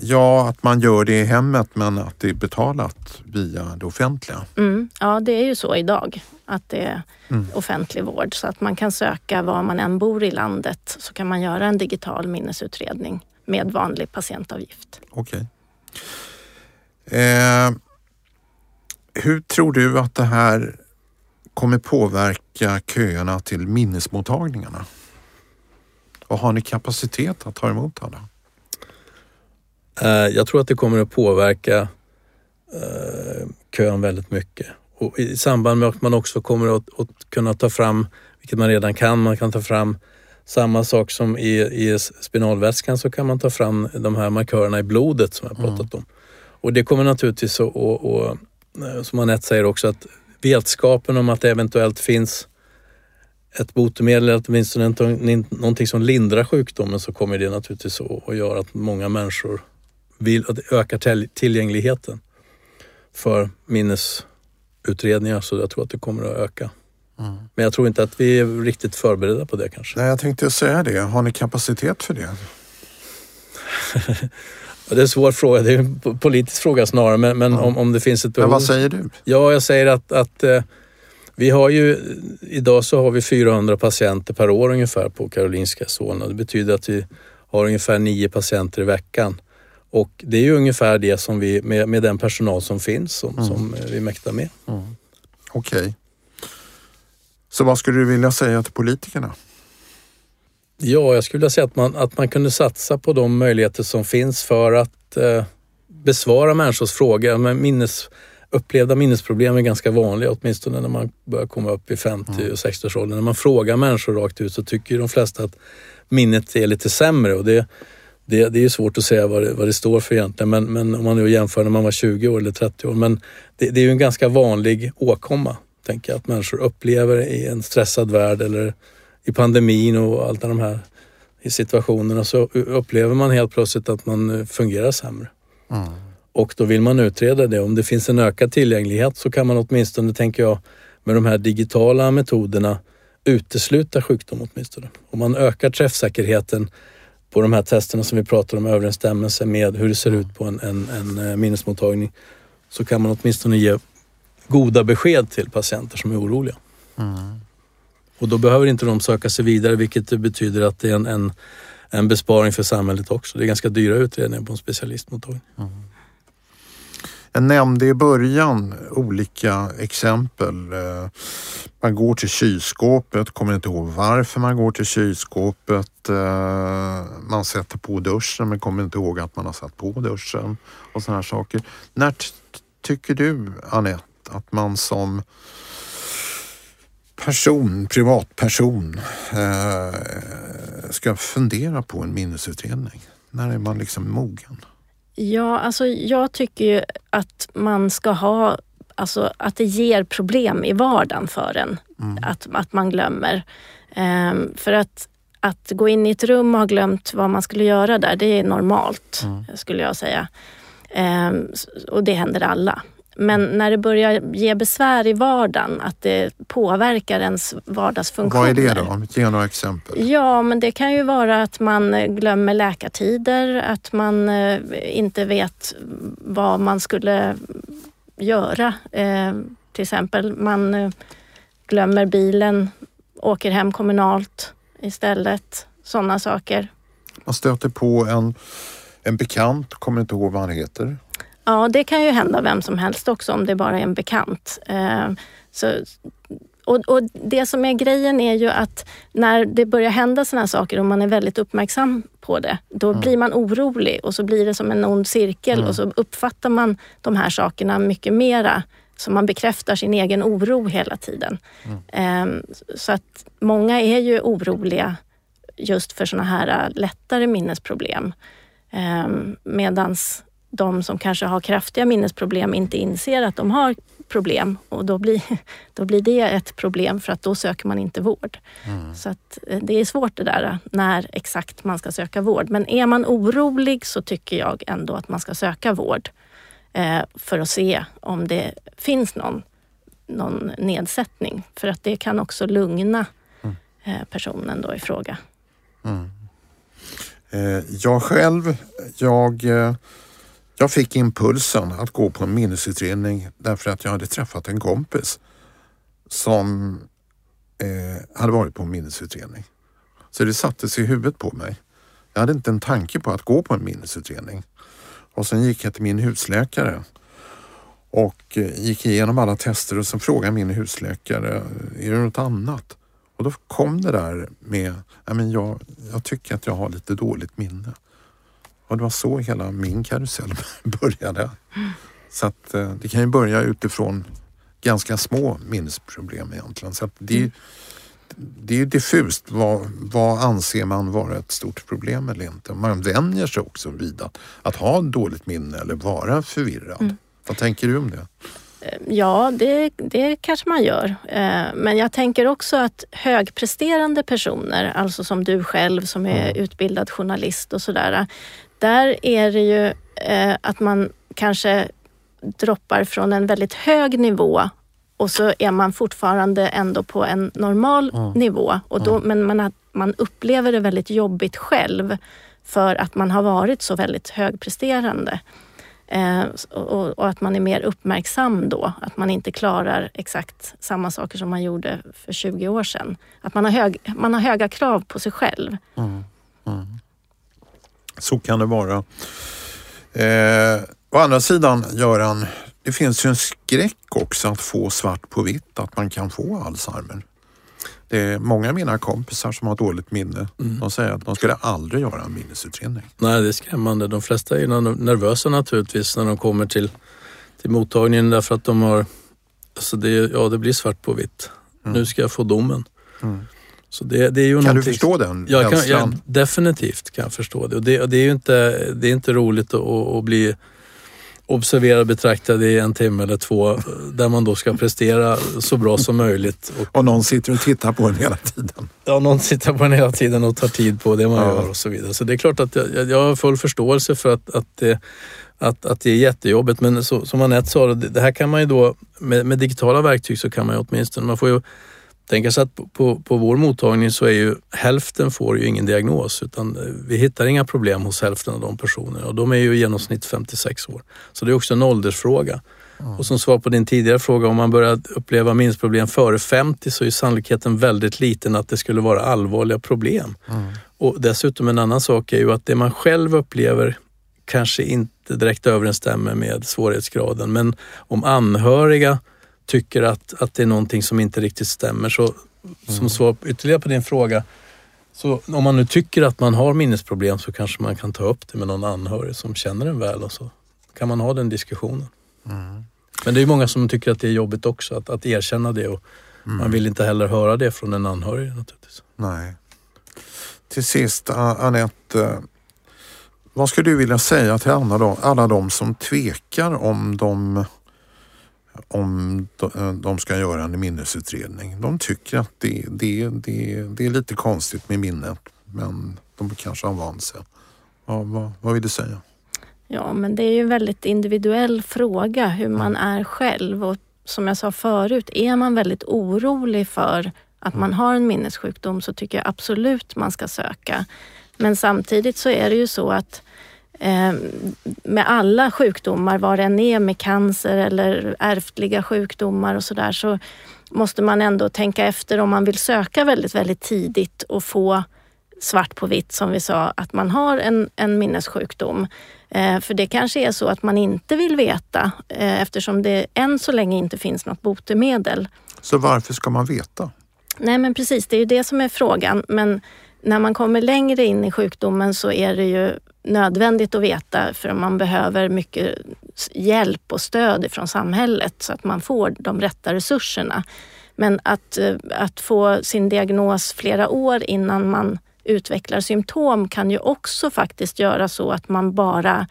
Ja, att man gör det i hemmet men att det är betalat via det offentliga. Mm, ja, det är ju så idag att det är mm. offentlig vård så att man kan söka var man än bor i landet så kan man göra en digital minnesutredning med vanlig patientavgift. Okej. Okay. Eh, hur tror du att det här kommer påverka köerna till minnesmottagningarna? Och har ni kapacitet att ta emot alla? Eh, jag tror att det kommer att påverka eh, kön väldigt mycket. Och I samband med att man också kommer att, att, kunna ta fram, vilket man redan kan, man kan ta fram samma sak som i, i spinalvätskan så kan man ta fram de här markörerna i blodet som jag pratat mm. om. Och det kommer naturligtvis att, och, och, eh, som Anette säger också, att vetskapen om att det eventuellt finns ett botemedel eller åtminstone någonting som lindrar sjukdomen så kommer det naturligtvis att göra att många människor vill öka tillgängligheten för minnesutredningar så jag tror att det kommer att öka. Men jag tror inte att vi är riktigt förberedda på det kanske. Nej, jag tänkte säga det. Har ni kapacitet för det? <laughs> det är en svår fråga. Det är en politisk fråga snarare. Men, men om, om det finns ett behov. Men vad säger du? Ja, jag säger att, att eh, vi har ju, idag så har vi 400 patienter per år ungefär på Karolinska Solna. Det betyder att vi har ungefär nio patienter i veckan. Och det är ju ungefär det som vi, med, med den personal som finns, som, mm. som vi mäktar med. Mm. Okej. Okay. Så vad skulle du vilja säga till politikerna? Ja, jag skulle vilja säga att man, att man kunde satsa på de möjligheter som finns för att eh, besvara människors frågor. Men minnes, upplevda minnesproblem är ganska vanliga, åtminstone när man börjar komma upp i 50 mm. och 60-årsåldern. När man frågar människor rakt ut så tycker de flesta att minnet är lite sämre och det, det, det är svårt att säga vad det, vad det står för egentligen. Men, men om man nu jämför när man var 20 år eller 30 år. Men det, det är ju en ganska vanlig åkomma, tänker jag, att människor upplever i en stressad värld eller i pandemin och allt de här i situationerna så upplever man helt plötsligt att man fungerar sämre. Mm. Och då vill man utreda det. Om det finns en ökad tillgänglighet så kan man åtminstone, tänker jag, med de här digitala metoderna utesluta sjukdom åtminstone. Om man ökar träffsäkerheten på de här testerna som vi pratar om överensstämmelse med hur det ser ut på en, en, en eh, minnesmottagning så kan man åtminstone ge goda besked till patienter som är oroliga. Mm. Och då behöver inte de söka sig vidare vilket betyder att det är en, en, en besparing för samhället också. Det är ganska dyra utredningar på en specialistmottagning. Mm. Jag nämnde i början olika exempel. Eh, man går till kylskåpet, kommer inte ihåg varför man går till kylskåpet. Eh, man sätter på duschen men kommer inte ihåg att man har satt på duschen och sådana saker. När tycker du, Anette, att man som person, privatperson eh, ska fundera på en minnesutredning? När är man liksom mogen? Ja, alltså jag tycker ju att man ska ha, alltså att det ger problem i vardagen för en. Mm. Att, att man glömmer. Um, för att, att gå in i ett rum och ha glömt vad man skulle göra där, det är normalt mm. skulle jag säga. Um, och det händer alla. Men när det börjar ge besvär i vardagen, att det påverkar ens vardagsfunktioner. Vad är det då? Ge några exempel. Ja, men det kan ju vara att man glömmer läkartider, att man eh, inte vet vad man skulle göra. Eh, till exempel, man eh, glömmer bilen, åker hem kommunalt istället. Sådana saker. Man stöter på en, en bekant, kommer inte ihåg vad han heter. Ja, det kan ju hända vem som helst också om det bara är en bekant. Eh, så, och, och, Det som är grejen är ju att när det börjar hända sådana saker och man är väldigt uppmärksam på det, då mm. blir man orolig och så blir det som en ond cirkel mm. och så uppfattar man de här sakerna mycket mera. Så man bekräftar sin egen oro hela tiden. Mm. Eh, så att många är ju oroliga just för sådana här lättare minnesproblem. Eh, medans de som kanske har kraftiga minnesproblem inte inser att de har problem och då blir, <laughs> då blir det ett problem för att då söker man inte vård. Mm. Så att eh, det är svårt det där när exakt man ska söka vård. Men är man orolig så tycker jag ändå att man ska söka vård eh, för att se om det finns någon, någon nedsättning. För att det kan också lugna mm. eh, personen då i fråga. Mm. Eh, jag själv, jag eh, jag fick impulsen att gå på en minnesutredning därför att jag hade träffat en kompis som eh, hade varit på en minnesutredning. Så det sattes i huvudet på mig. Jag hade inte en tanke på att gå på en minnesutredning. Och sen gick jag till min husläkare och eh, gick igenom alla tester och så frågade min husläkare, är det något annat? Och då kom det där med, jag, jag tycker att jag har lite dåligt minne. Och det var så hela min karusell <laughs> började. Så att eh, det kan ju börja utifrån ganska små minnesproblem egentligen. Så det, är, det är ju diffust. Vad, vad anser man vara ett stort problem eller inte? Man vänjer sig också vid att, att ha dåligt minne eller vara förvirrad. Mm. Vad tänker du om det? Eh, ja, det, det kanske man gör. Eh, men jag tänker också att högpresterande personer, alltså som du själv som är mm. utbildad journalist och sådär, där är det ju eh, att man kanske droppar från en väldigt hög nivå och så är man fortfarande ändå på en normal Mm. nivå. Och då, Men man, man upplever det väldigt jobbigt själv för att man har varit så väldigt högpresterande. Eh, och, och att man är mer uppmärksam då. Att man inte klarar exakt samma saker som man gjorde för 20 år sedan. Att man har, hög, man har höga krav på sig själv. Så kan det vara. Eh, å andra sidan, Göran, det finns ju en skräck också att få svart på vitt att man kan få Alzheimer. Det är många av mina kompisar som har dåligt minne. De säger att de skulle aldrig göra en minnesutredning. Nej, det är skrämmande. De flesta är nervösa naturligtvis när de kommer till, till mottagningen därför att de har... Alltså det, ja, det blir svart på vitt. Nu ska jag få domen. Så det, det är ju Kan du förstå den Jag kan, jag, definitivt kan jag förstå det. Och det, och det är ju inte, det är inte roligt att, att bli observerad, betraktad i en timme eller två där man då ska prestera så bra som möjligt. Och, Och någon sitter och tittar på en hela tiden. ja, någon sitter på en hela tiden och tar tid på det man Ja. gör och så vidare. Så det är klart att jag, jag- har full förståelse för att, att, det, att, att det är jättejobbigt. Men så, som Anette sa, det här kan man ju då med, med digitala verktyg så kan man ju åtminstone, man får ju tänka sig att på, på, vår mottagning så är ju hälften får ju ingen diagnos utan eh, vi hittar inga problem hos hälften av de personerna och de är ju i genomsnitt 56 år. Så det är också en åldersfråga. Och som svar på din tidigare fråga, om man börjar uppleva minnesproblem före 50 så är sannolikheten väldigt liten att det skulle vara allvarliga problem. Och dessutom en annan sak är ju att det man själv upplever kanske inte direkt överensstämmer med svårighetsgraden. Men om anhöriga tycker att, att det är någonting som inte riktigt stämmer så som svar ytterligare på din fråga så om man nu tycker att man har minnesproblem så kanske man kan ta upp det med någon anhörig som känner en väl och så kan man ha den diskussionen. Men det är många som tycker att det är jobbigt också att, att erkänna det och man vill inte heller höra det från en anhörig naturligtvis. Nej. Till sist, Anette. eh, Vad skulle du vilja säga till alla alla de som tvekar om de, om de, eh, de ska göra en minnesutredning? De tycker att det, det, det, det är lite konstigt med minnet men de kanske har vant sig. Ja, vad, vad vill du säga? Ja, men det är ju en väldigt individuell fråga hur man är själv. Och som jag sa förut, är man väldigt orolig för att man har en minnessjukdom så tycker jag absolut man ska söka. Men samtidigt så är det ju så att med alla sjukdomar, vad det än är med cancer eller ärftliga sjukdomar och sådär, så måste man ändå tänka efter om man vill söka väldigt, väldigt tidigt och få svart på vitt som vi sa, att man har en, en minnessjukdom. Eh, för det kanske är så att man inte vill veta eh, eftersom det än så länge inte finns något botemedel. Så varför ska man veta? Nej men precis, det är ju det som är frågan. Men när man kommer längre in i sjukdomen så är det ju nödvändigt att veta för man behöver mycket hjälp och stöd från samhället så att man får de rätta resurserna. Men att, eh, att få sin diagnos flera år innan man utvecklar symptom kan ju också faktiskt göra så att man bara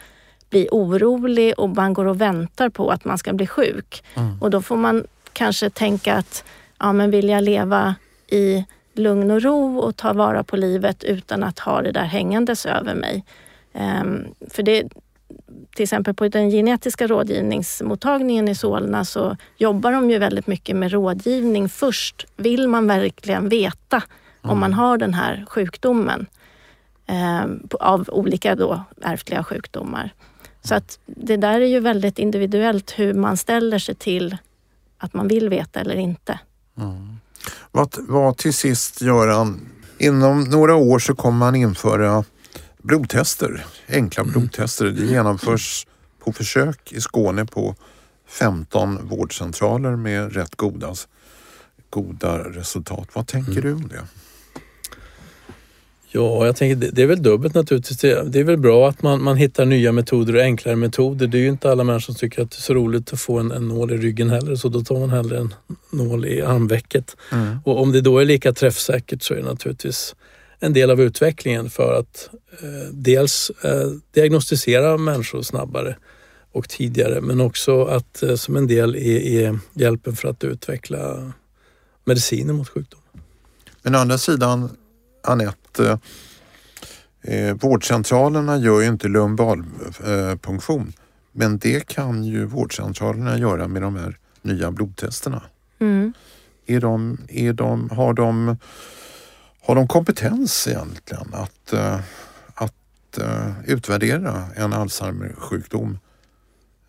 blir orolig och man går och väntar på att man ska bli sjuk. Och då får man kanske tänka att ja, men vill jag leva i lugn och ro och ta vara på livet utan att ha det där hängandes över mig. Ehm, för det, till exempel på den genetiska rådgivningsmottagningen i Solna så jobbar de ju väldigt mycket med rådgivning först. Vill man verkligen veta om man har den här sjukdomen ehm, av olika då ärftliga sjukdomar. Så att det där är ju väldigt individuellt hur man ställer sig till att man vill veta eller inte. Vad, vad till sist Göran, inom några år så kommer man införa blodtester, enkla blodtester. Det genomförs på försök i Skåne på 15 vårdcentraler med rätt goda, goda resultat. Vad tänker du om det? Ja, jag tänker det, är väl dubbelt naturligtvis. Det, är väl bra att man, man hittar nya metoder och enklare metoder. Det är ju inte alla människor som tycker att det är så roligt att få en, en nål i ryggen heller så då tar man hellre en nål i armvecket. Och om det då är lika träffsäkert så är det naturligtvis en del av utvecklingen för att eh, dels eh, diagnostisera människor snabbare och tidigare men också att eh, som en del i, i hjälpen för att utveckla mediciner mot sjukdom. Men å andra sidan, Anette, eh, vårdcentralerna gör ju inte lumbalpunktion. Men det kan ju vårdcentralerna göra med de här nya blodtesterna. Mm. Är de, är de, har, de, har de kompetens egentligen att, uh, att uh, utvärdera en Alzheimer-sjukdom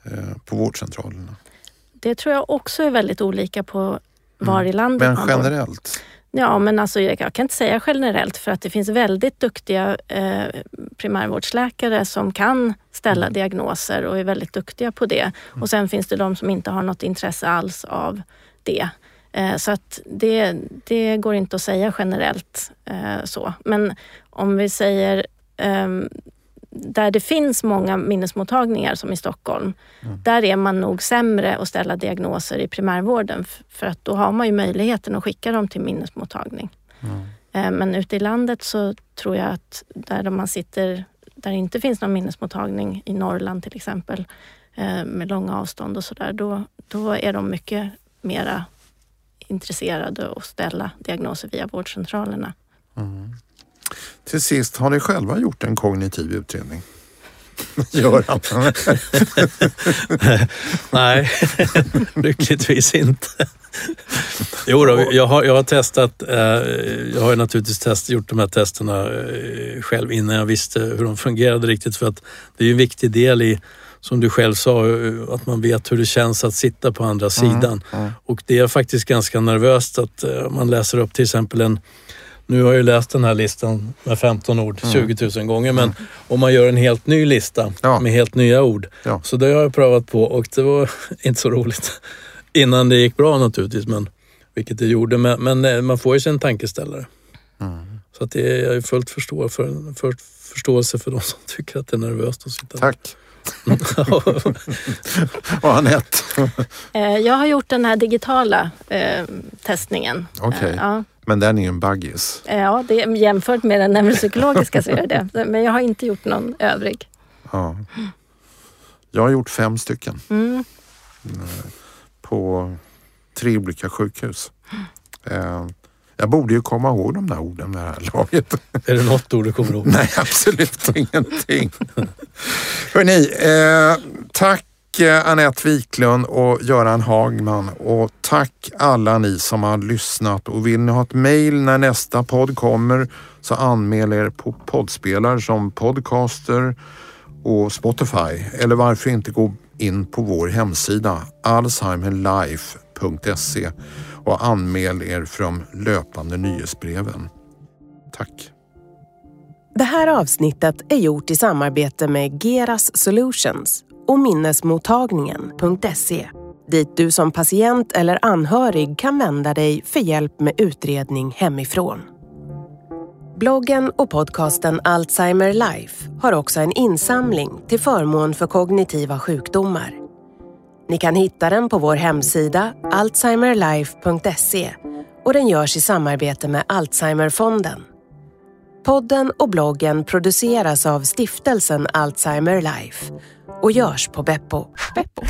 uh, på vårdcentralerna? Det tror jag också är väldigt olika på var mm. i landet Men generellt? Ja, men alltså, jag kan inte säga generellt för att det finns väldigt duktiga eh, primärvårdsläkare som kan ställa mm. diagnoser och är väldigt duktiga på det. Mm. Och sen finns det de som inte har något intresse alls av det. Eh, så att det, det går inte att säga generellt eh, så. Men om vi säger ehm, där det finns många minnesmottagningar som i Stockholm, mm. där är man nog sämre att ställa diagnoser i primärvården för att då har man ju möjligheten att skicka dem till minnesmottagning. Mm. Men ute i landet så tror jag att där man sitter, där det inte finns någon minnesmottagning, i Norrland till exempel, eh, med långa avstånd och sådär, då, då är de mycket mera intresserade att ställa diagnoser via vårdcentralerna. Mm. Till sist, har ni själva gjort en kognitiv utredning? <laughs> Göran? <laughs> Nej, lyckligtvis inte. Jo då, jag har, jag har testat, eh, jag har naturligtvis test, gjort de här testerna eh, själv innan jag visste hur de fungerade riktigt för att det är en viktig del i som du själv sa, eh, att man vet hur det känns att sitta på andra sidan. Mm, mm. Och det är faktiskt ganska nervöst att man läser upp till exempel en nu har jag ju läst den här listan med 15 ord mm. 20 000 gånger men mm. om man gör en helt ny lista ja. med helt nya ord. Ja. Så det har jag prövat på och det var <laughs> inte så roligt. <laughs> Innan det gick bra naturligtvis, men, vilket det gjorde. Men, men eh, man får ju sin tankeställare. Mm. Så att det är, jag är fullt förstå, för, för, förståelse för de som tycker att det är nervöst att sitta Tack. <laughs> och Anette? Eh, jag har gjort den här digitala eh, testningen. Okay. Eh, ja. Men den är ju en baggis. Ja, det, jämfört med den neuropsykologiska så är det det. <laughs> Men jag har inte gjort någon övrig. Ja. Jag har gjort fem stycken. Mm. På tre olika sjukhus. Mm. Jag borde ju komma ihåg de där orden med det här laget. <laughs> Är det något ord du kommer ihåg? Nej, absolut ingenting. Hörrni, eh, tack eh, Annette Wiklund och Göran Hagman och tack alla ni som har lyssnat och vill ni ha ett mail när nästa podd kommer så anmäl er på poddspelare som Podcaster och Spotify eller varför inte gå in på vår hemsida alzheimerlife.se och anmäl er för de löpande nyhetsbreven. Tack! Det här avsnittet är gjort i samarbete med Geras Solutions och minnesmottagningen.se dit du som patient eller anhörig kan vända dig för hjälp med utredning hemifrån. Bloggen och podcasten Alzheimer Life har också en insamling till förmån för kognitiva sjukdomar. Ni kan hitta den på vår hemsida alzheimerlife.se och den görs i samarbete med Alzheimerfonden. Podden och bloggen produceras av stiftelsen Alzheimer Life och görs på Beppo. Beppo.